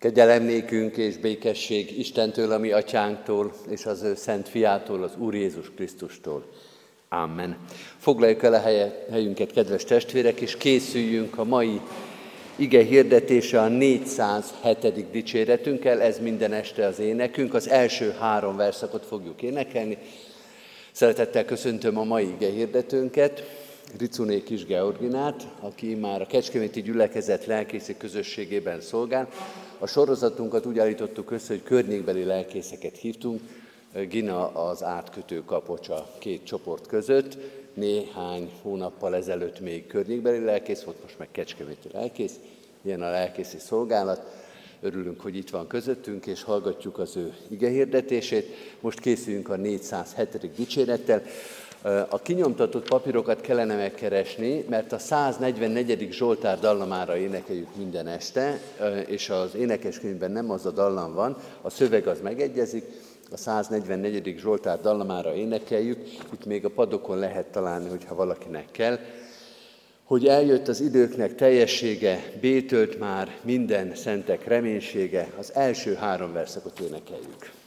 Kegyelem és békesség Istentől, a mi atyánktól, és az ő szent fiától, az Úr Jézus Krisztustól. Amen. Foglaljuk el a helyünket, kedves testvérek, és készüljünk a mai ige hirdetése a 407. dicséretünkkel, ez minden este az énekünk. Az első három verszakot fogjuk énekelni. Szeretettel köszöntöm a mai ige hirdetőnket, Ricuné Kis Georginát, aki már a Kecskeméti Gyülekezet lelkészi közösségében szolgál. A sorozatunkat úgy állítottuk össze, hogy környékbeli lelkészeket hívtunk, Gina az átkötő kapocsa két csoport között, néhány hónappal ezelőtt még környékbeli lelkész volt, most meg kecskeméti lelkész, ilyen a lelkészi szolgálat. Örülünk, hogy itt van közöttünk, és hallgatjuk az ő igehirdetését. Most készülünk a 407. dicsérettel. A kinyomtatott papírokat kellene megkeresni, mert a 144. Zsoltár dallamára énekeljük minden este, és az énekeskönyvben nem az a dallam van, a szöveg az megegyezik, a 144. Zsoltár dallamára énekeljük, itt még a padokon lehet találni, hogyha valakinek kell, hogy eljött az időknek teljessége, bétölt már minden szentek reménysége, az első három verszakot énekeljük.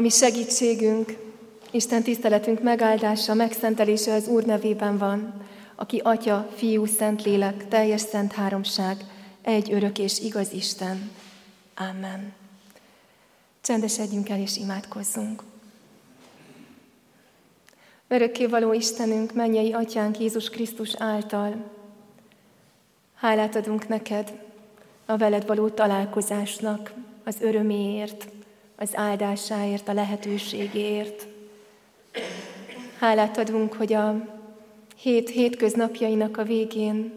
Ami segítségünk, Isten tiszteletünk megáldása, megszentelése az Úr nevében van, aki Atya, Fiú, Szentlélek, teljes szent háromság, egy örök és igaz Isten. Amen. Csendesedjünk el és imádkozzunk. való Istenünk, mennyei Atyánk Jézus Krisztus által, hálát adunk neked a veled való találkozásnak, az öröméért, az áldásáért, a lehetőségért. Hálát adunk, hogy a hét hétköznapjainak a végén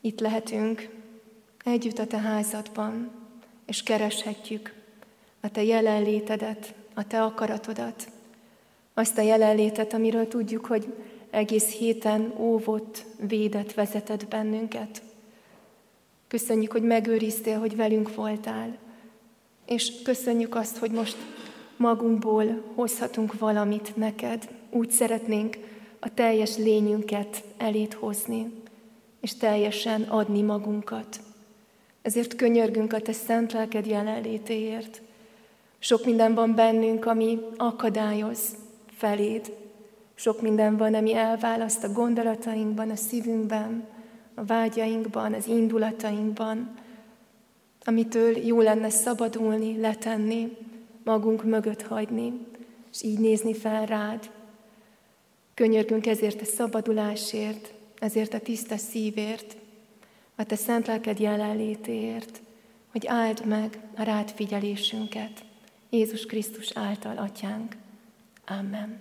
itt lehetünk, együtt a Te házadban, és kereshetjük a Te jelenlétedet, a Te akaratodat, azt a jelenlétet, amiről tudjuk, hogy egész héten óvott, védett, vezetett bennünket. Köszönjük, hogy megőriztél, hogy velünk voltál, és köszönjük azt, hogy most magunkból hozhatunk valamit neked. Úgy szeretnénk a teljes lényünket elét hozni, és teljesen adni magunkat. Ezért könyörgünk a Te szent lelked jelenlétéért. Sok minden van bennünk, ami akadályoz feléd. Sok minden van, ami elválaszt a gondolatainkban, a szívünkben, a vágyainkban, az indulatainkban, amitől jó lenne szabadulni, letenni, magunk mögött hagyni, és így nézni fel rád. Könyörgünk ezért a szabadulásért, ezért a tiszta szívért, a te szent lelked jelenlétéért, hogy áld meg a rád figyelésünket. Jézus Krisztus által, Atyánk. Amen.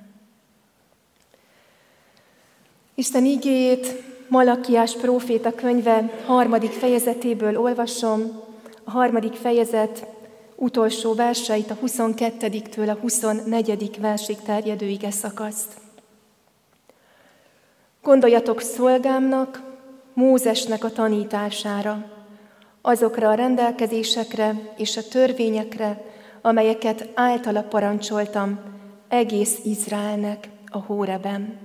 Isten igéjét Malakiás próféta könyve harmadik fejezetéből olvasom, a harmadik fejezet utolsó verseit, a 22-től a 24. versig terjedő ige szakaszt. Gondoljatok szolgámnak, Mózesnek a tanítására, azokra a rendelkezésekre és a törvényekre, amelyeket általa parancsoltam egész Izraelnek a Hóreben.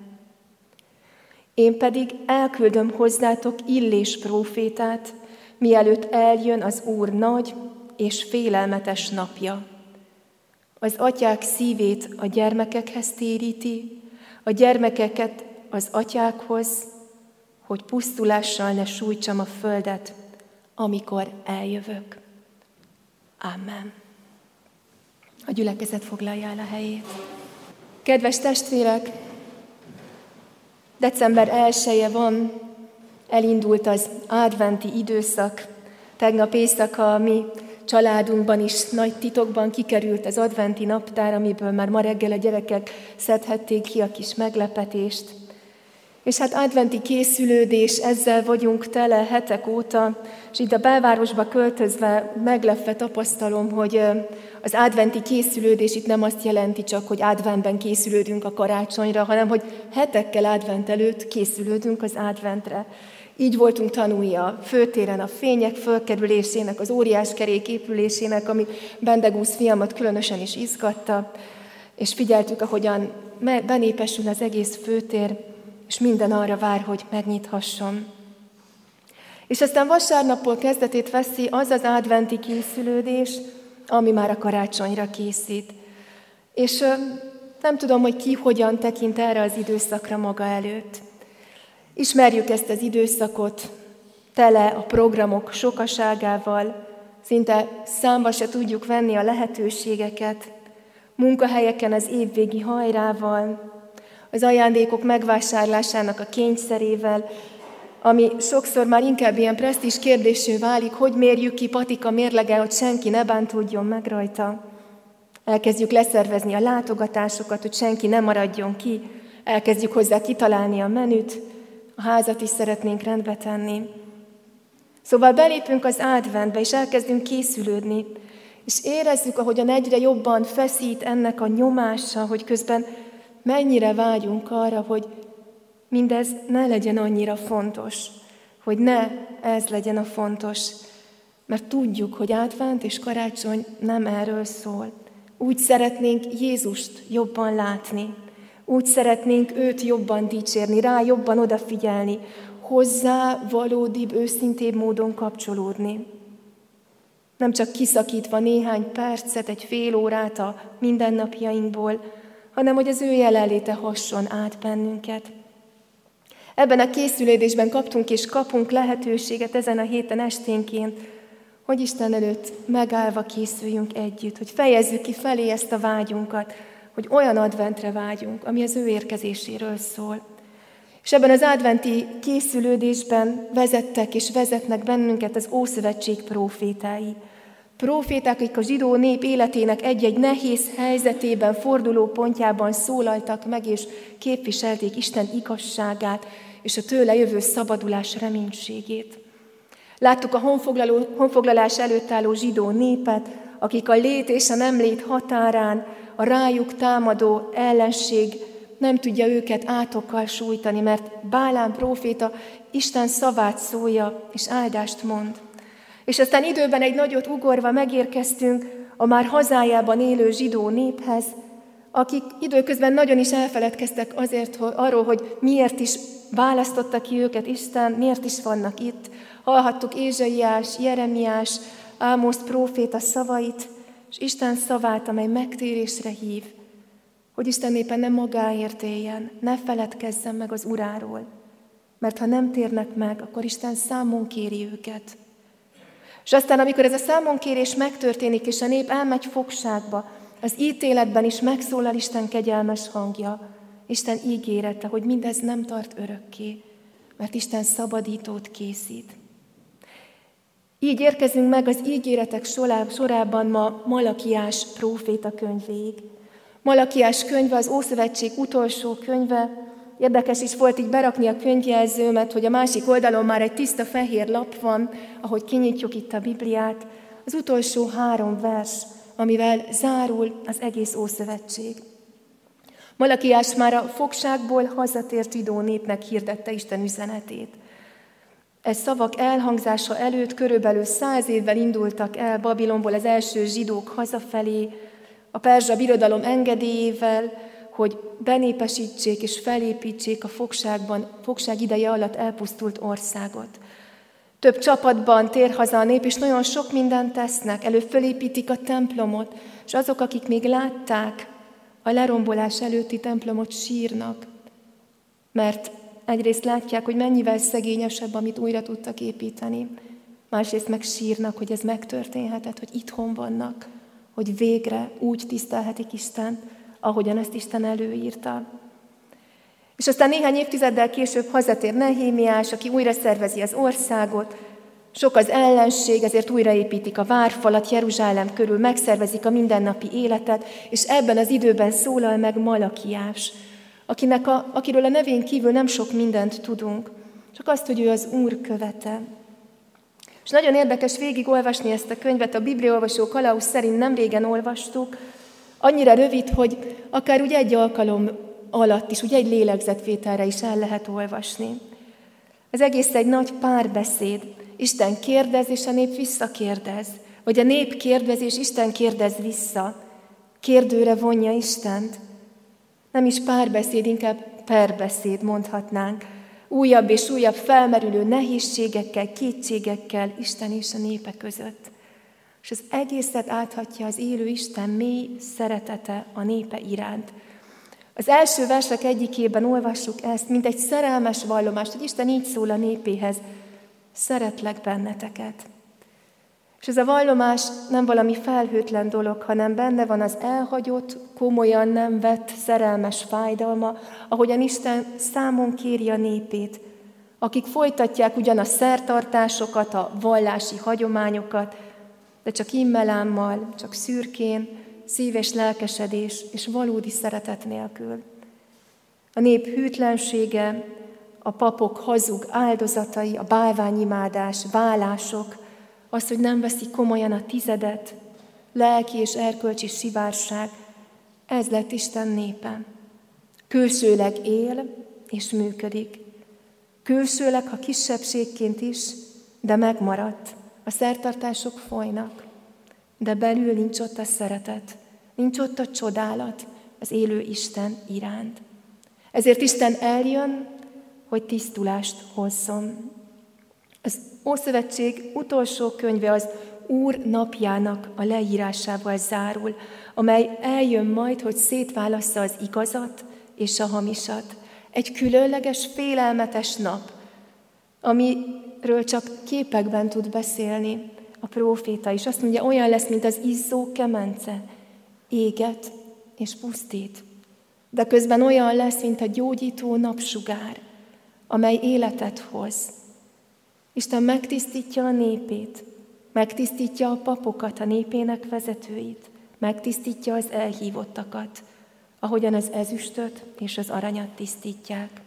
Én pedig elküldöm hozzátok Illés prófétát, mielőtt eljön az Úr nagy és félelmetes napja. Az atyák szívét a gyermekekhez téríti, a gyermekeket az atyákhoz, hogy pusztulással ne sújtsam a földet, amikor eljövök. Amen. A gyülekezet foglalja el a helyét. Kedves testvérek, december 1 van, elindult az adventi időszak. Tegnap éjszaka a mi családunkban is nagy titokban kikerült az adventi naptár, amiből már ma reggel a gyerekek szedhették ki a kis meglepetést. És hát adventi készülődés, ezzel vagyunk tele hetek óta, és itt a belvárosba költözve meglepve tapasztalom, hogy az adventi készülődés itt nem azt jelenti csak, hogy adventben készülődünk a karácsonyra, hanem hogy hetekkel advent előtt készülődünk az adventre. Így voltunk tanulni a főtéren a fények fölkerülésének, az óriás kerék épülésének, ami Bendegúz fiamat különösen is izgatta, és figyeltük, ahogyan benépesül az egész főtér, és minden arra vár, hogy megnyithasson. És aztán vasárnapból kezdetét veszi az az adventi készülődés, ami már a karácsonyra készít. És nem tudom, hogy ki hogyan tekint erre az időszakra maga előtt. Ismerjük ezt az időszakot, tele a programok sokaságával, szinte számba se tudjuk venni a lehetőségeket, munkahelyeken az évvégi hajrával, az ajándékok megvásárlásának a kényszerével, ami sokszor már inkább ilyen presztis kérdésű válik, hogy mérjük ki patika mérlege, hogy senki ne bántódjon meg rajta. Elkezdjük leszervezni a látogatásokat, hogy senki ne maradjon ki, elkezdjük hozzá kitalálni a menüt, a házat is szeretnénk rendbe tenni. Szóval belépünk az adventbe, és elkezdünk készülődni, és érezzük, ahogyan egyre jobban feszít ennek a nyomása, hogy közben mennyire vágyunk arra, hogy mindez ne legyen annyira fontos, hogy ne ez legyen a fontos, mert tudjuk, hogy advent és karácsony nem erről szól. Úgy szeretnénk Jézust jobban látni, úgy szeretnénk őt jobban dicsérni, rá jobban odafigyelni, hozzá valódibb, őszintébb módon kapcsolódni. nem csak kiszakítva néhány percet, egy fél órát a mindennapjainkból, hanem hogy az ő jelenléte hasson át bennünket. Ebben a készülődésben kaptunk és kapunk lehetőséget ezen a héten esténként, hogy Isten előtt megállva készüljünk együtt, hogy fejezzük ki felé ezt a vágyunkat, hogy olyan adventre vágyunk, ami az ő érkezéséről szól. És ebben az adventi készülődésben vezettek és vezetnek bennünket az Ószövetség profétái. Proféták, akik a zsidó nép életének egy-egy nehéz helyzetében, forduló pontjában szólaltak meg, és képviselték Isten igazságát és a tőle jövő szabadulás reménységét. Láttuk a honfoglaló, honfoglalás előtt álló zsidó népet, akik a lét és a nem lét határán a rájuk támadó ellenség nem tudja őket átokkal sújtani, mert Bálán próféta Isten szavát szólja, és áldást mond. És aztán időben egy nagyot ugorva megérkeztünk a már hazájában élő zsidó néphez, akik időközben nagyon is elfeledkeztek azért hogy, arról, hogy miért is választotta ki őket Isten, miért is vannak itt. Hallhattuk Ézsaiás, Jeremiás, Ámosz próféta szavait, és Isten szavát, amely megtérésre hív, hogy Isten éppen nem magáért éljen, ne feledkezzen meg az Uráról, mert ha nem térnek meg, akkor Isten számon kéri őket. És aztán, amikor ez a számonkérés megtörténik, és a nép elmegy fogságba, az ítéletben is megszólal Isten kegyelmes hangja, Isten ígérete, hogy mindez nem tart örökké, mert Isten szabadítót készít. Így érkezünk meg az ígéretek sorában ma Malakiás próféta könyvéig. Malakiás könyve az Ószövetség utolsó könyve. Érdekes is volt így berakni a könyvjelzőmet, hogy a másik oldalon már egy tiszta fehér lap van, ahogy kinyitjuk itt a Bibliát. Az utolsó három vers, amivel zárul az egész Ószövetség. Malakiás már a fogságból hazatért zsidó népnek hirdette Isten üzenetét. Ez szavak elhangzása előtt körülbelül száz évvel indultak el Babilonból az első zsidók hazafelé, a perzsa birodalom engedélyével, hogy benépesítsék és felépítsék a fogságban, fogság ideje alatt elpusztult országot. Több csapatban tér haza a nép, és nagyon sok mindent tesznek. Előbb fölépítik a templomot, és azok, akik még látták a lerombolás előtti templomot, sírnak, mert egyrészt látják, hogy mennyivel szegényesebb, amit újra tudtak építeni, másrészt meg sírnak, hogy ez megtörténhetett, hogy itthon vannak, hogy végre úgy tisztelhetik Isten, ahogyan ezt Isten előírta. És aztán néhány évtizeddel később hazatér Nehémiás, aki újra szervezi az országot, sok az ellenség, ezért újraépítik a várfalat Jeruzsálem körül, megszervezik a mindennapi életet, és ebben az időben szólal meg Malakiás, akinek a, akiről a nevén kívül nem sok mindent tudunk, csak azt, hogy ő az Úr követe. És nagyon érdekes végigolvasni ezt a könyvet, a Bibliaolvasó Kalausz szerint nem régen olvastuk, annyira rövid, hogy akár úgy egy alkalom alatt is, úgy egy lélegzetvételre is el lehet olvasni. Ez egész egy nagy párbeszéd. Isten kérdez, és a nép visszakérdez. Vagy a nép kérdez, és Isten kérdez vissza. Kérdőre vonja Istent. Nem is párbeszéd, inkább perbeszéd mondhatnánk. Újabb és újabb felmerülő nehézségekkel, kétségekkel Isten és a népe között. És az egészet áthatja az élő Isten mély szeretete a népe iránt. Az első versek egyikében olvassuk ezt, mint egy szerelmes vallomást, hogy Isten így szól a népéhez, szeretlek benneteket. És ez a vallomás nem valami felhőtlen dolog, hanem benne van az elhagyott, komolyan nem vett szerelmes fájdalma, ahogyan Isten számon kéri a népét, akik folytatják ugyan a szertartásokat, a vallási hagyományokat, de csak immelámmal, csak szürkén, szíves lelkesedés és valódi szeretet nélkül. A nép hűtlensége, a papok hazug áldozatai, a bálványimádás, vállások, az, hogy nem veszik komolyan a tizedet, lelki és erkölcsi sivárság, ez lett Isten népe. Külsőleg él és működik. Külsőleg, ha kisebbségként is, de megmaradt. A szertartások folynak, de belül nincs ott a szeretet, nincs ott a csodálat az élő Isten iránt. Ezért Isten eljön, hogy tisztulást hozzon. Ószövetség utolsó könyve az Úr napjának a leírásával zárul, amely eljön majd, hogy szétválassza az igazat és a hamisat. Egy különleges, félelmetes nap, amiről csak képekben tud beszélni a próféta is. Azt mondja, olyan lesz, mint az izzó kemence, éget és pusztít. De közben olyan lesz, mint a gyógyító napsugár, amely életet hoz. Isten megtisztítja a népét, megtisztítja a papokat, a népének vezetőit, megtisztítja az elhívottakat, ahogyan az ezüstöt és az aranyat tisztítják.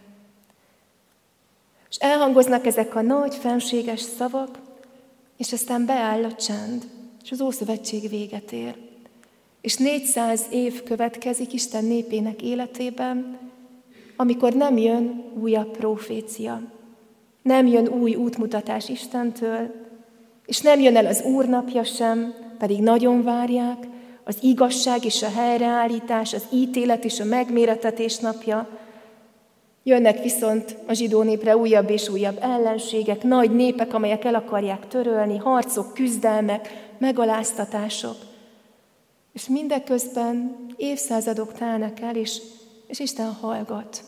És elhangoznak ezek a nagy, fenséges szavak, és aztán beáll a csend, és az Ószövetség véget ér. És 400 év következik Isten népének életében, amikor nem jön újabb profécia, nem jön új útmutatás Istentől, és nem jön el az Úr napja sem, pedig nagyon várják, az igazság és a helyreállítás, az ítélet és a megméretetés napja. Jönnek viszont a zsidó népre újabb és újabb ellenségek, nagy népek, amelyek el akarják törölni, harcok, küzdelmek, megaláztatások. És mindeközben évszázadok telnek el, és, és Isten hallgat.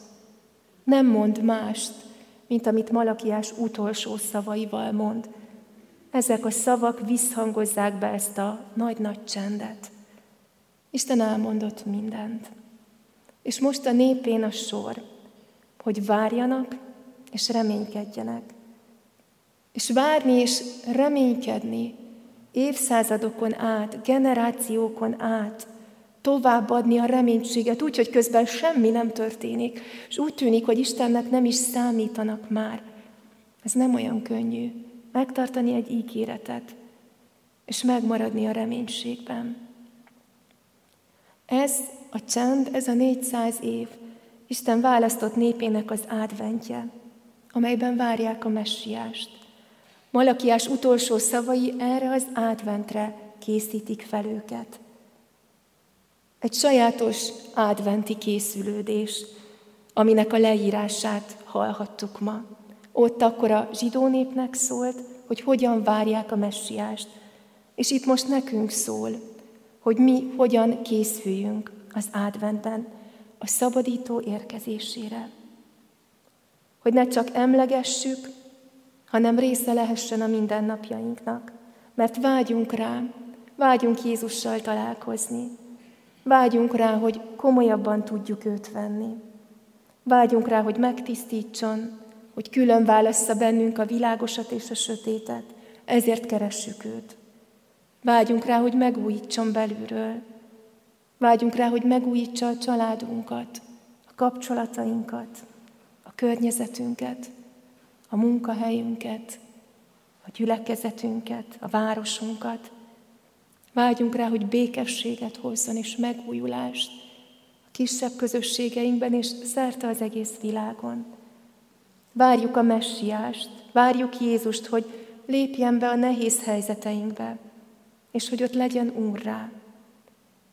Nem mond mást, mint amit Malakiás utolsó szavaival mond. Ezek a szavak visszhangozzák be ezt a nagy-nagy csendet. Isten elmondott mindent. És most a népén a sor, hogy várjanak és reménykedjenek. És várni és reménykedni évszázadokon át, generációkon át, továbbadni a reménységet, úgy, hogy közben semmi nem történik, és úgy tűnik, hogy Istennek nem is számítanak már. Ez nem olyan könnyű. Megtartani egy ígéretet, és megmaradni a reménységben. Ez a csend, ez a 400 év, Isten választott népének az adventje, amelyben várják a messiást. Malakiás utolsó szavai erre az adventre készítik fel őket. Egy sajátos adventi készülődés, aminek a leírását hallhattuk ma. Ott akkor a zsidó népnek szólt, hogy hogyan várják a messiást. És itt most nekünk szól, hogy mi hogyan készüljünk az adventben a szabadító érkezésére. Hogy ne csak emlegessük, hanem része lehessen a mindennapjainknak. Mert vágyunk rá, vágyunk Jézussal találkozni. Vágyunk rá, hogy komolyabban tudjuk őt venni. Vágyunk rá, hogy megtisztítson, hogy külön válassza bennünk a világosat és a sötétet. Ezért keressük őt. Vágyunk rá, hogy megújítson belülről. Vágyunk rá, hogy megújítsa a családunkat, a kapcsolatainkat, a környezetünket, a munkahelyünket, a gyülekezetünket, a városunkat. Vágyunk rá, hogy békességet hozzon és megújulást a kisebb közösségeinkben és szerte az egész világon. Várjuk a messiást, várjuk Jézust, hogy lépjen be a nehéz helyzeteinkbe, és hogy ott legyen Úrrá.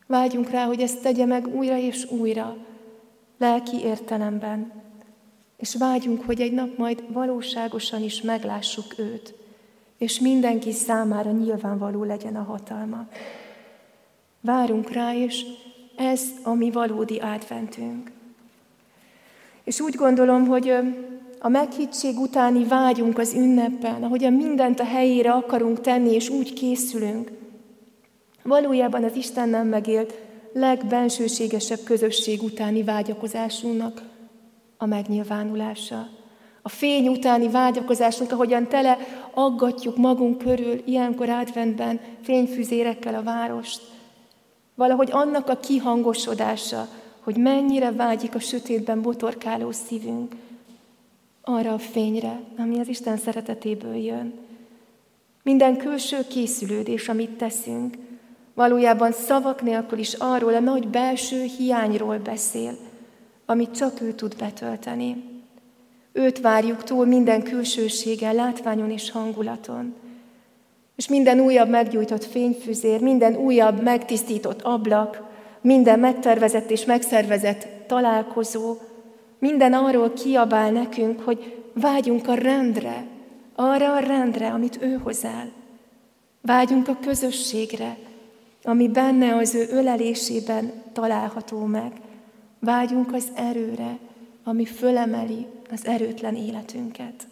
Vágyunk rá, hogy ezt tegye meg újra és újra, lelki értelemben, és vágyunk, hogy egy nap majd valóságosan is meglássuk őt, és mindenki számára nyilvánvaló legyen a hatalma. Várunk rá, és ez a mi valódi adventünk. És úgy gondolom, hogy a meghittség utáni vágyunk az ünneppen, ahogyan mindent a helyére akarunk tenni, és úgy készülünk, valójában az Isten nem megélt legbensőségesebb közösség utáni vágyakozásunknak a megnyilvánulása. A fény utáni vágyakozásunk, ahogyan tele aggatjuk magunk körül, ilyenkor adventben fényfüzérekkel a várost. Valahogy annak a kihangosodása, hogy mennyire vágyik a sötétben botorkáló szívünk, arra a fényre, ami az Isten szeretetéből jön. Minden külső készülődés, amit teszünk, valójában szavak nélkül is arról a nagy belső hiányról beszél, amit csak ő tud betölteni. Őt várjuk túl minden külsőséggel, látványon és hangulaton. És minden újabb meggyújtott fényfüzér, minden újabb megtisztított ablak, minden megtervezett és megszervezett találkozó, minden arról kiabál nekünk, hogy vágyunk a rendre, arra a rendre, amit ő hoz el. Vágyunk a közösségre, ami benne az ő ölelésében található meg. Vágyunk az erőre, ami fölemeli az erőtlen életünket.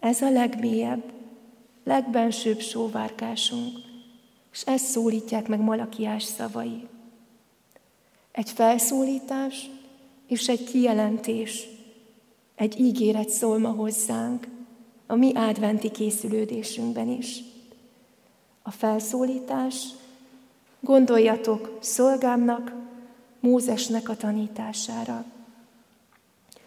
Ez a legmélyebb, legbensőbb sóvárkásunk, és ezt szólítják meg Malakiás szavai. Egy felszólítás és egy kijelentés, egy ígéret szól ma hozzánk, a mi adventi készülődésünkben is. A felszólítás, gondoljatok szolgámnak, Mózesnek a tanítására.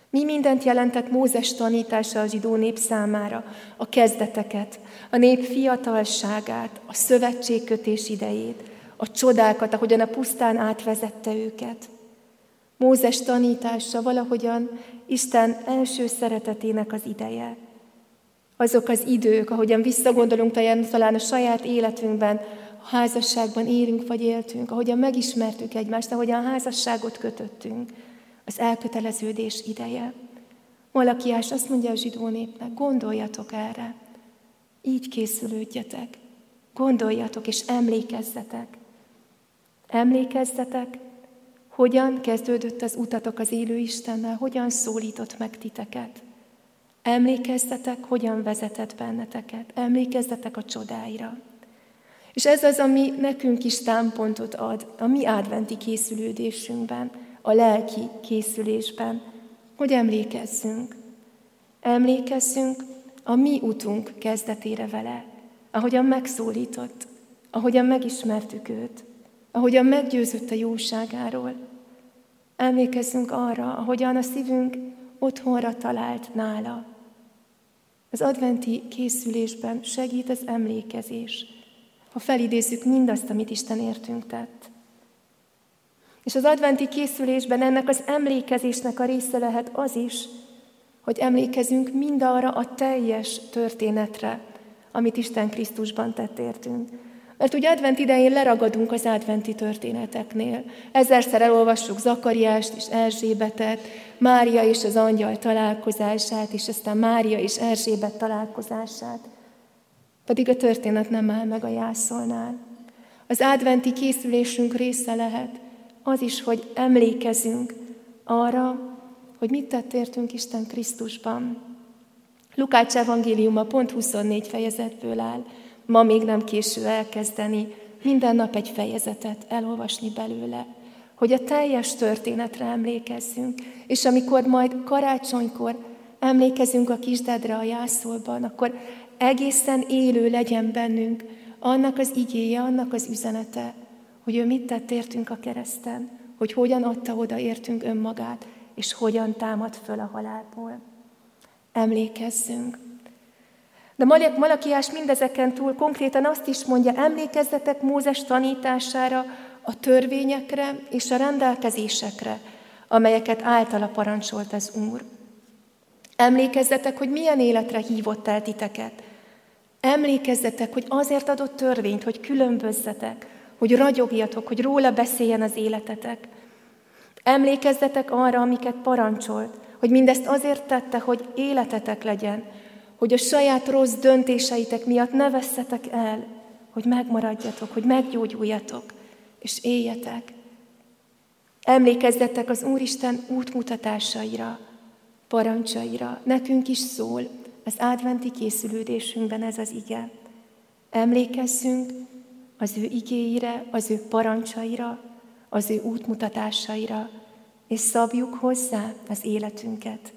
Mi mindent jelentett Mózes tanítása a zsidó nép számára? A kezdeteket, a nép fiatalságát, a szövetségkötés idejét, a csodákat, ahogyan a pusztán átvezette őket. Mózes tanítása valahogyan Isten első szeretetének az ideje. Azok az idők, ahogyan visszagondolunk talán a saját életünkben, a házasságban élünk vagy éltünk, ahogyan megismertük egymást, ahogyan házasságot kötöttünk, az elköteleződés ideje. Malakiás azt mondja a zsidó népnek, gondoljatok erre, így készülődjetek, gondoljatok és emlékezzetek. Emlékezzetek, hogyan kezdődött az utatok az élő Istennel, hogyan szólított meg titeket. Emlékezzetek, hogyan vezetett benneteket. Emlékezzetek a csodáira. És ez az, ami nekünk is támpontot ad a mi adventi készülődésünkben, a lelki készülésben, hogy emlékezzünk. Emlékezzünk a mi utunk kezdetére vele, ahogyan megszólított, ahogyan megismertük őt, ahogyan meggyőzött a jóságáról. Emlékezzünk arra, ahogyan a szívünk otthonra talált nála. Az adventi készülésben segít az emlékezés, ha felidézzük mindazt, amit Isten értünk tett. És az adventi készülésben ennek az emlékezésnek a része lehet az is, hogy emlékezünk mindarra a teljes történetre, amit Isten Krisztusban tett értünk. Mert ugye advent idején leragadunk az adventi történeteknél. Ezerszer elolvassuk Zakariást és Erzsébetet, Mária és az angyal találkozását, és aztán Mária és Erzsébet találkozását. Pedig a történet nem áll meg a jászolnál. Az adventi készülésünk része lehet az is, hogy emlékezünk arra, hogy mit tett értünk Isten Krisztusban. Lukács evangéliuma pont 24 fejezetből áll. Ma még nem késő elkezdeni, minden nap egy fejezetet elolvasni belőle, hogy a teljes történetre emlékezzünk, és amikor majd karácsonykor emlékezünk a kisdedre a jászolban, akkor egészen élő legyen bennünk annak az igéje, annak az üzenete, hogy ő mit tett értünk a kereszten, hogy hogyan adta oda értünk önmagát, és hogyan támad föl a halálból. Emlékezzünk, de Malakiás mindezeken túl konkrétan azt is mondja, emlékezzetek Mózes tanítására, a törvényekre és a rendelkezésekre, amelyeket általa parancsolt az Úr. Emlékezzetek, hogy milyen életre hívott el titeket. Emlékezzetek, hogy azért adott törvényt, hogy különbözzetek, hogy ragyogjatok, hogy róla beszéljen az életetek. Emlékezzetek arra, amiket parancsolt, hogy mindezt azért tette, hogy életetek legyen, hogy a saját rossz döntéseitek miatt ne vesszetek el, hogy megmaradjatok, hogy meggyógyuljatok, és éljetek. Emlékezzetek az Úristen útmutatásaira, parancsaira. Nekünk is szól az adventi készülődésünkben ez az ige. Emlékezzünk az ő igéire, az ő parancsaira, az ő útmutatásaira, és szabjuk hozzá az életünket.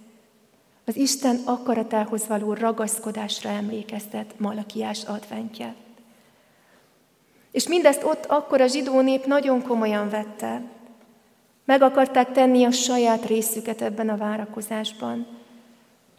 Az Isten akaratához való ragaszkodásra emlékeztet Malakiás adventje. És mindezt ott akkor a zsidó nép nagyon komolyan vette. Meg akarták tenni a saját részüket ebben a várakozásban.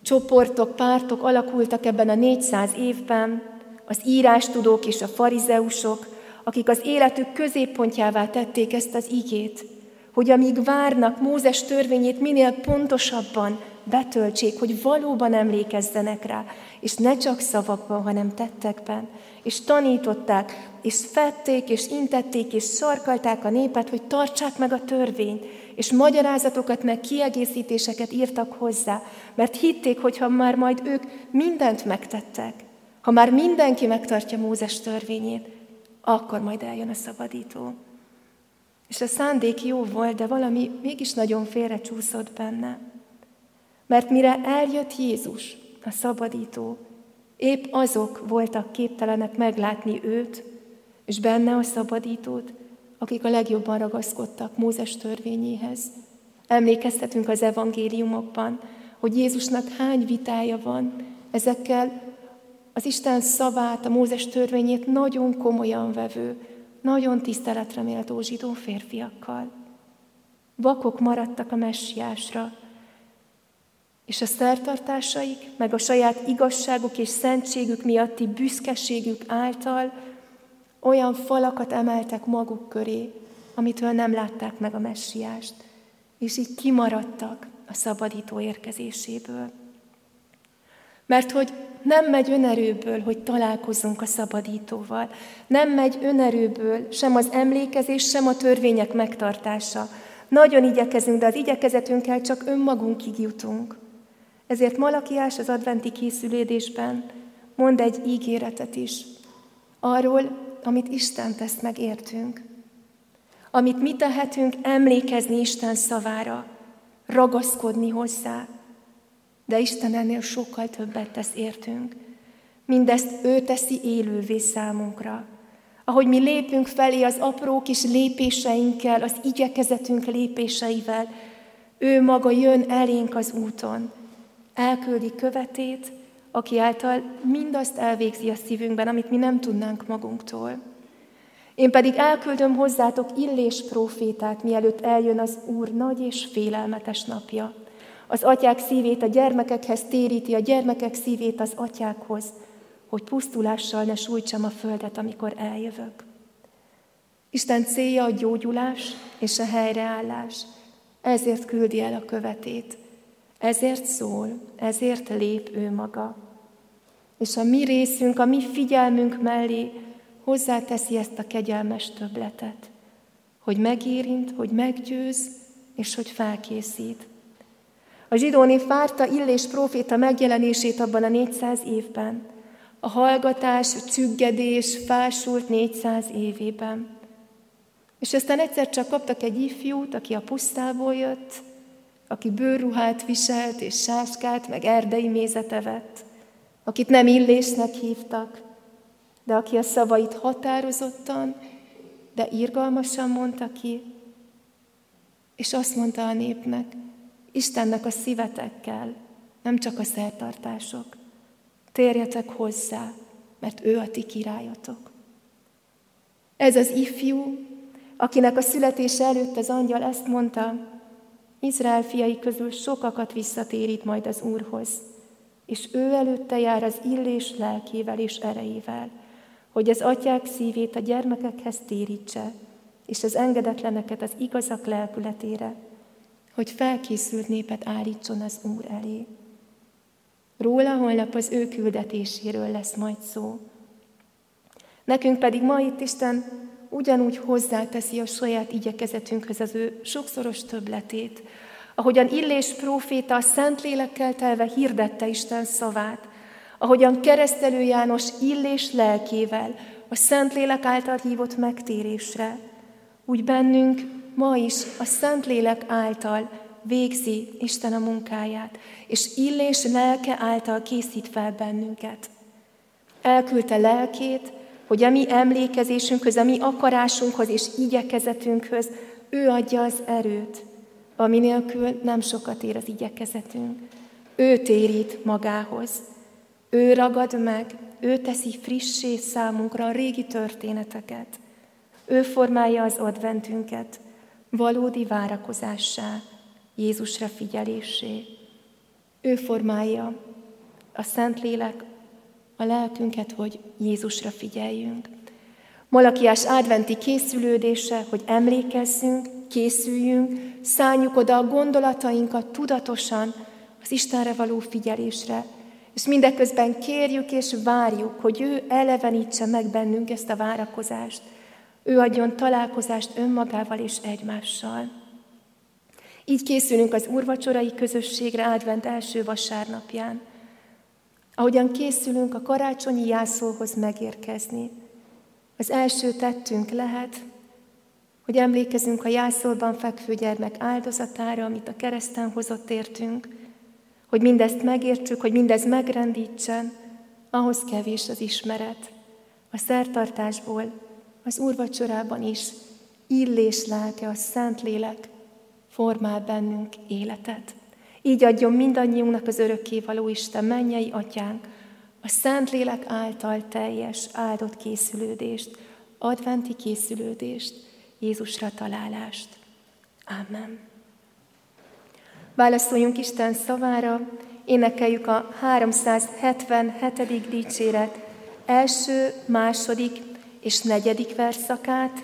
Csoportok, pártok alakultak ebben a 400 évben, az írástudók és a farizeusok, akik az életük középpontjává tették ezt az igét, hogy amíg várnak Mózes törvényét minél pontosabban betöltsék, hogy valóban emlékezzenek rá, és ne csak szavakban, hanem tettekben. És tanították, és fették, és intették, és sarkalták a népet, hogy tartsák meg a törvényt, és magyarázatokat, meg kiegészítéseket írtak hozzá, mert hitték, hogy ha már majd ők mindent megtettek, Ha már mindenki megtartja Mózes törvényét, akkor majd eljön a szabadító. És a szándék jó volt, de valami mégis nagyon félrecsúszott benne. Mert mire eljött Jézus, a szabadító, épp azok voltak képtelenek meglátni őt, és benne a szabadítót, akik a legjobban ragaszkodtak Mózes törvényéhez. Emlékeztetünk az evangéliumokban, hogy Jézusnak hány vitája van ezekkel az Isten szavát, a Mózes törvényét nagyon komolyan vevő, nagyon tiszteletre méltó zsidó férfiakkal. Vakok maradtak a messiásra, és a szertartásaik, meg a saját igazságuk és szentségük miatti büszkeségük által olyan falakat emeltek maguk köré, amitől nem látták meg a messiást, és így kimaradtak a szabadító érkezéséből. Mert hogy nem megy önerőből, hogy találkozzunk a szabadítóval. Nem megy önerőből sem az emlékezés, sem a törvények megtartása. Nagyon igyekezünk, de az igyekezetünkkel csak önmagunkig jutunk. Ezért Malakiás az adventi készülédésben mond egy ígéretet is. Arról, amit Isten tesz meg értünk. Amit mi tehetünk, emlékezni Isten szavára, ragaszkodni hozzá, de Isten ennél sokkal többet tesz értünk. Mindezt ő teszi élővé számunkra. Ahogy mi lépünk felé az apró kis lépéseinkkel, az igyekezetünk lépéseivel, ő maga jön elénk az úton. Elküldi követét, aki által mindazt elvégzi a szívünkben, amit mi nem tudnánk magunktól. Én pedig elküldöm hozzátok illés profétát, mielőtt eljön az Úr nagy és félelmetes napja. Az atyák szívét a gyermekekhez téríti, a gyermekek szívét az atyákhoz, hogy pusztulással ne sújtsam a földet, amikor eljövök. Isten célja a gyógyulás és a helyreállás. Ezért küldi el a követét. Ezért szól, ezért lép ő maga. És a mi részünk, a mi figyelmünk mellé hozzáteszi ezt a kegyelmes töbletet, hogy megérint, hogy meggyőz, és hogy felkészít. A zsidó nép várta Illés próféta megjelenését abban a 400 évben. A hallgatás, csüggedés fásult 400 évében. És aztán egyszer csak kaptak egy ifjút, aki a pusztából jött, aki bőrruhát viselt és sáskát, meg erdei mézete vett, akit nem illésnek hívtak, de aki a szavait határozottan, de irgalmasan mondta ki, és azt mondta a népnek, Istennek a szívetekkel, nem csak a szertartások. Térjetek hozzá, mert ő a ti királyatok. Ez az ifjú, akinek a születése előtt az angyal ezt mondta, Izrael fiai közül sokakat visszatérít majd az Úrhoz, és ő előtte jár az illés lelkével és erejével, hogy az atyák szívét a gyermekekhez térítse, és az engedetleneket az igazak lelkületére, hogy felkészült népet állítson az Úr elé. Róla holnap az ő küldetéséről lesz majd szó. Nekünk pedig ma itt Isten ugyanúgy hozzáteszi a saját igyekezetünkhöz az ő sokszoros többletét, ahogyan Illés próféta a Szentlélekkel telve hirdette Isten szavát, ahogyan keresztelő János Illés lelkével a Szentlélek által hívott megtérésre, úgy bennünk ma is a Szentlélek által végzi Isten a munkáját, és illés lelke által készít fel bennünket. Elküldte lelkét, hogy a mi emlékezésünkhöz, a mi akarásunkhoz és igyekezetünkhöz ő adja az erőt, ami nélkül nem sokat ér az igyekezetünk. Ő térít magához. Ő ragad meg, ő teszi frissé számunkra a régi történeteket. Ő formálja az adventünket, valódi várakozássá, Jézusra figyelésé. Ő formálja a Szentlélek a lelkünket, hogy Jézusra figyeljünk. Malakiás adventi készülődése, hogy emlékezzünk, készüljünk, szálljuk oda a gondolatainkat tudatosan az Istenre való figyelésre, és mindeközben kérjük és várjuk, hogy ő elevenítse meg bennünk ezt a várakozást, ő adjon találkozást önmagával és egymással. Így készülünk az úrvacsorai közösségre advent első vasárnapján. Ahogyan készülünk a karácsonyi jászolhoz megérkezni, az első tettünk lehet, hogy emlékezünk a jászolban fekvő gyermek áldozatára, amit a kereszten hozott értünk, hogy mindezt megértsük, hogy mindez megrendítsen, ahhoz kevés az ismeret. A szertartásból, az úrvacsorában is illés lelke, a Szentlélek formál bennünk életet. Így adjon mindannyiunknak az örökkévaló Isten, mennyei atyánk, a Szentlélek által teljes áldott készülődést, adventi készülődést, Jézusra találást. Amen. Válaszoljunk Isten szavára, énekeljük a 377. dicséret első, második és negyedik verszakát.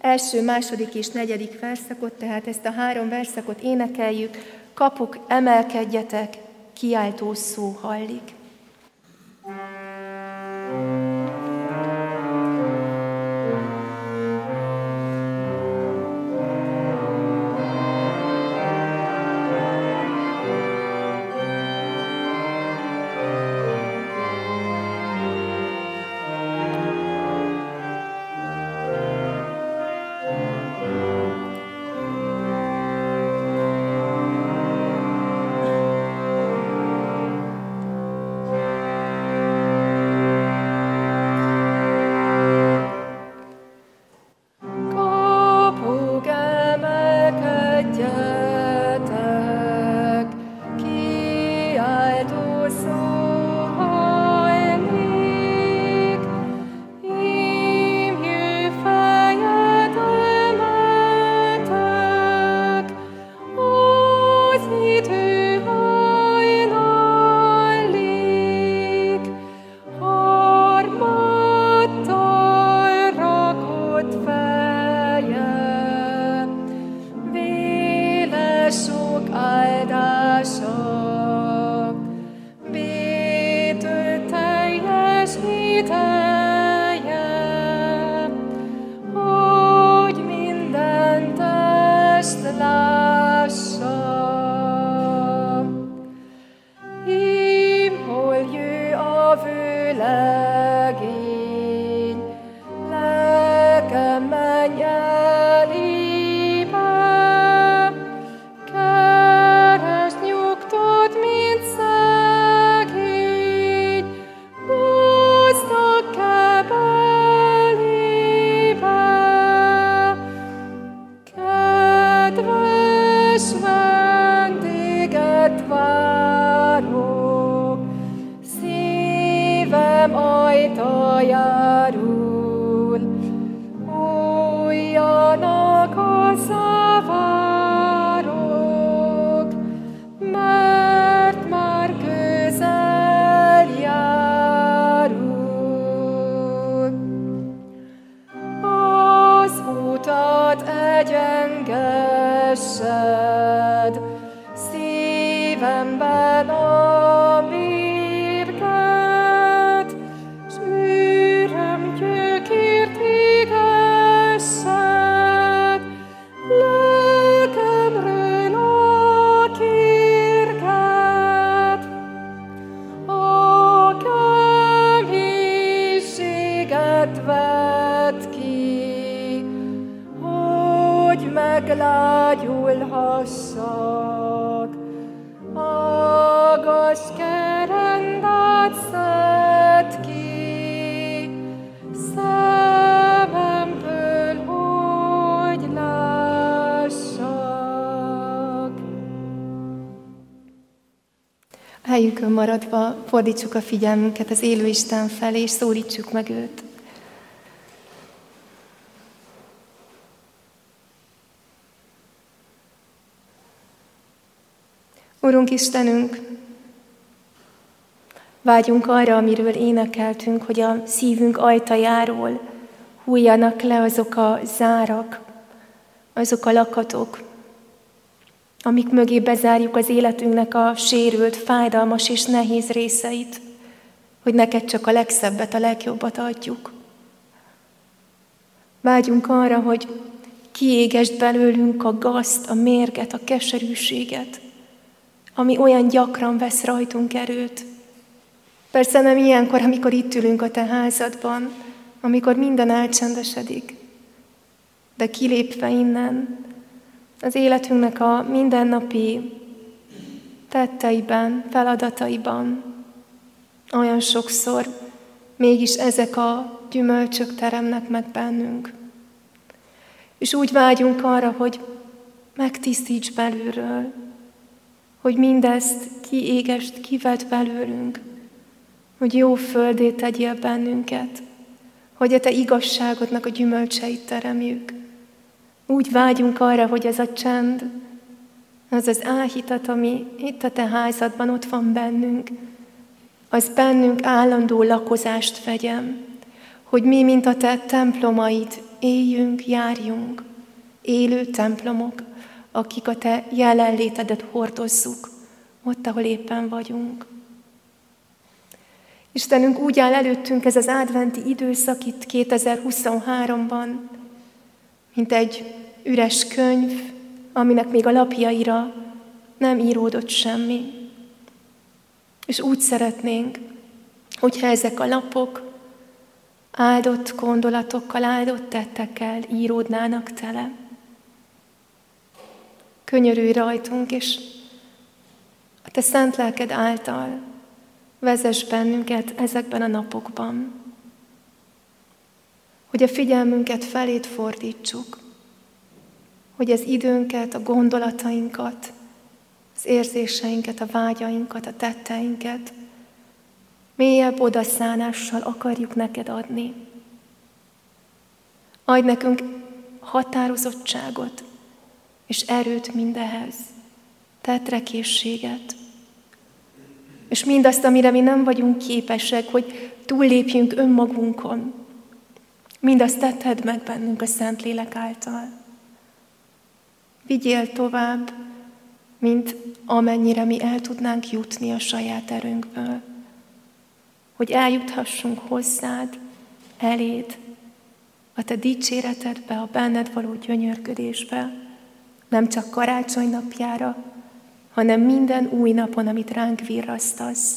Első, második és negyedik verszakot, tehát ezt a három verszakot énekeljük, kapuk, emelkedjetek, kiáltó szó hallik. Helyünkön maradva fordítsuk a figyelmünket az élő Isten felé, és szólítsuk meg őt. Urunk Istenünk, vágyunk arra, amiről énekeltünk, hogy a szívünk ajtajáról hújjanak le azok a zárak, azok a lakatok, amik mögé bezárjuk az életünknek a sérült, fájdalmas és nehéz részeit, hogy neked csak a legszebbet, a legjobbat adjuk. Vágyunk arra, hogy kiégest belőlünk a gazt, a mérget, a keserűséget, ami olyan gyakran vesz rajtunk erőt. persze nem ilyenkor, amikor itt ülünk a te házadban, amikor minden elcsendesedik, de kilépve innen, az életünknek a mindennapi tetteiben, feladataiban, olyan sokszor mégis ezek a gyümölcsök teremnek meg bennünk. És úgy vágyunk arra, hogy megtisztíts belülről, hogy mindezt kiégest, kivet belőlünk, hogy jó földé tegyél bennünket, hogy a Te igazságodnak a gyümölcseit teremjük. Úgy vágyunk arra, hogy ez a csend, az az áhítat, ami itt a Te házadban ott van bennünk, az bennünk állandó lakozást vegyem, hogy mi, mint a Te templomaid, éljünk, járjunk, élő templomok, akik a Te jelenlétedet hordozzuk, ott, ahol éppen vagyunk. Istenünk úgy áll előttünk ez az adventi időszak itt 2023-ban, mint egy üres könyv, aminek még a lapjaira nem íródott semmi. És úgy szeretnénk, hogyha ezek a lapok áldott gondolatokkal, áldott tettekkel íródnának tele. Könyörülj rajtunk, és a Te szent lelked által vezess bennünket ezekben a napokban, hogy a figyelmünket felét fordítsuk, hogy az időnket, a gondolatainkat, az érzéseinket, a vágyainkat, a tetteinket mélyebb odaszánással akarjuk neked adni. Adj nekünk határozottságot és erőt mindehez, tetrekészséget, és mindazt, amire mi nem vagyunk képesek, hogy túllépjünk önmagunkon, mindazt tetted meg bennünk a Szentlélek által. Vigyél tovább, mint amennyire mi el tudnánk jutni a saját erőnkből. Hogy eljuthassunk hozzád, eléd, a te dicséretedbe, a benned való gyönyörködésbe, nem csak karácsony napjára, hanem minden új napon, amit ránk virrasztasz,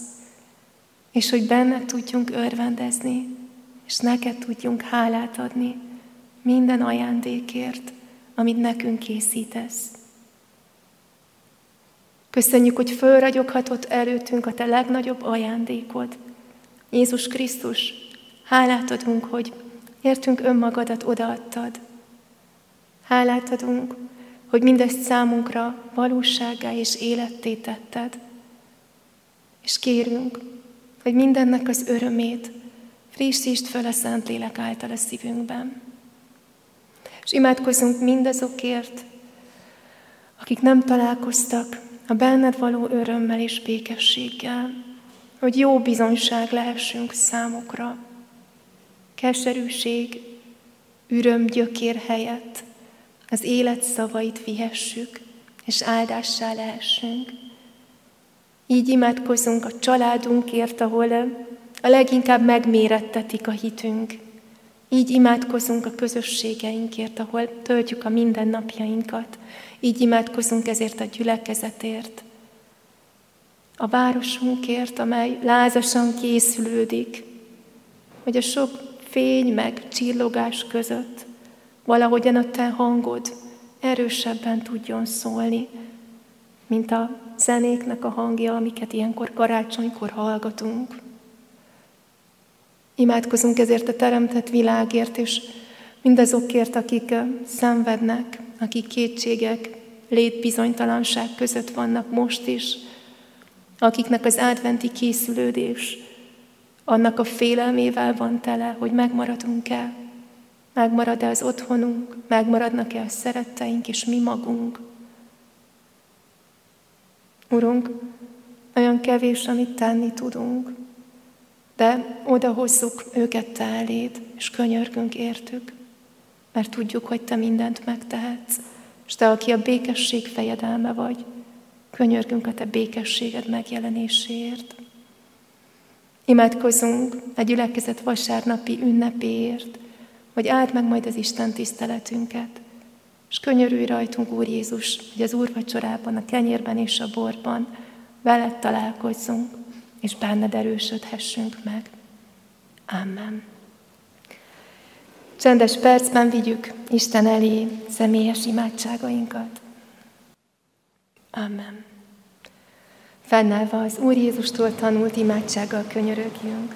és hogy benne tudjunk örvendezni, és neked tudjunk hálát adni minden ajándékért, amit nekünk készítesz. Köszönjük, hogy fölragyoghatott előttünk a Te legnagyobb ajándékod. Jézus Krisztus, hálát adunk, hogy értünk önmagadat odaadtad. Hálát adunk, hogy mindezt számunkra valóságá és életté tetted. És kérünk, hogy mindennek az örömét frissítsd fel a Szentlélek által a szívünkben. És imádkozunk mindazokért, akik nem találkoztak a benned való örömmel és békességgel, hogy jó bizonyság lehessünk számukra. Keserűség, üröm gyökér helyett az élet szavait vihessük, és áldássá lehessünk. Így imádkozunk a családunkért, ahol a leginkább megmérettetik a hitünk. Így imádkozunk a közösségeinkért, ahol töltjük a mindennapjainkat. Így imádkozunk ezért a gyülekezetért. A városunkért, amely lázasan készülődik, hogy a sok fény meg csillogás között valahogyan a te hangod erősebben tudjon szólni, mint a zenéknek a hangja, amiket ilyenkor karácsonykor hallgatunk. Imádkozunk ezért a teremtett világért, és mindazokért, akik szenvednek, akik kétségek, létbizonytalanság között vannak most is, akiknek az adventi készülődés annak a félelmével van tele, hogy megmaradunk-e, megmarad-e az otthonunk, megmaradnak-e a szeretteink és mi magunk. Urunk, olyan kevés, amit tenni tudunk, de oda hozzuk őket Te eléd, és könyörgünk értük, mert tudjuk, hogy Te mindent megtehetsz, és Te, aki a békesség fejedelme vagy, könyörgünk a Te békességed megjelenéséért. Imádkozunk a gyülekezet vasárnapi ünnepéért, hogy áld meg majd az Isten tiszteletünket, és könyörülj rajtunk, Úr Jézus, hogy az úrvacsorában, a kenyérben és a borban veled találkozzunk, és benned erősödhessünk meg. Amen. Csendes percben vigyük Isten elé személyes imádságainkat. Amen. Fennállva az Úr Jézustól tanult imádsággal könyörögjünk.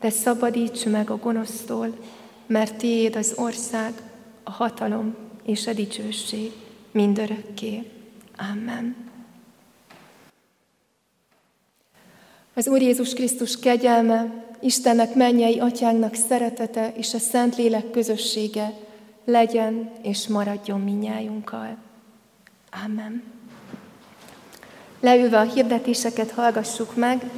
de szabadíts meg a gonosztól, mert tiéd az ország, a hatalom és a dicsőség mindörökké. Amen. Az Úr Jézus Krisztus kegyelme, Istennek mennyei atyánknak szeretete és a Szentlélek közössége legyen és maradjon minnyájunkkal. Amen. Leülve a hirdetéseket hallgassuk meg.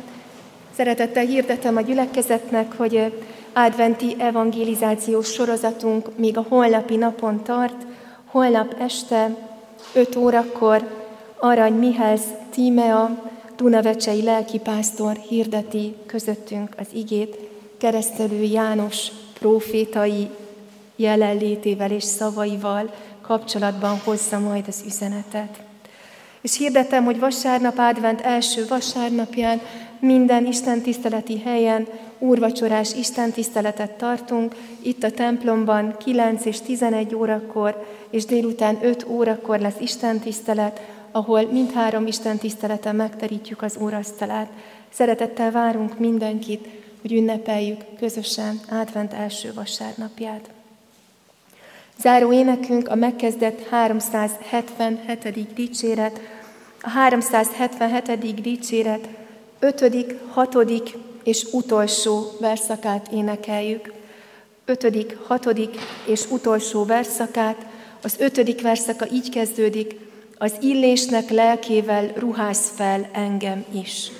Szeretettel hirdetem a gyülekezetnek, hogy adventi evangelizációs sorozatunk még a holnapi napon tart. Holnap este 5 órakor Arany Mihály Tímea, Dunavecsei lelkipásztor hirdeti közöttünk az igét, keresztelő János profétai jelenlétével és szavaival kapcsolatban hozza majd az üzenetet. És hirdetem, hogy vasárnap, advent első vasárnapján minden Isten tiszteleti helyen úrvacsorás Isten tiszteletet tartunk, itt a templomban 9 és 11 órakor, és délután 5 órakor lesz Isten tisztelet, ahol mindhárom Isten tiszteleten megterítjük az úrasztalát. Szeretettel várunk mindenkit, hogy ünnepeljük közösen advent első vasárnapját. Záró énekünk a megkezdett 377. dicséret, a 377. dicséret 5., 6. és utolsó verszakát énekeljük. 5., 6. és utolsó verszakát. Az ötödik verszaka így kezdődik, az illésnek lelkével ruhász fel engem is.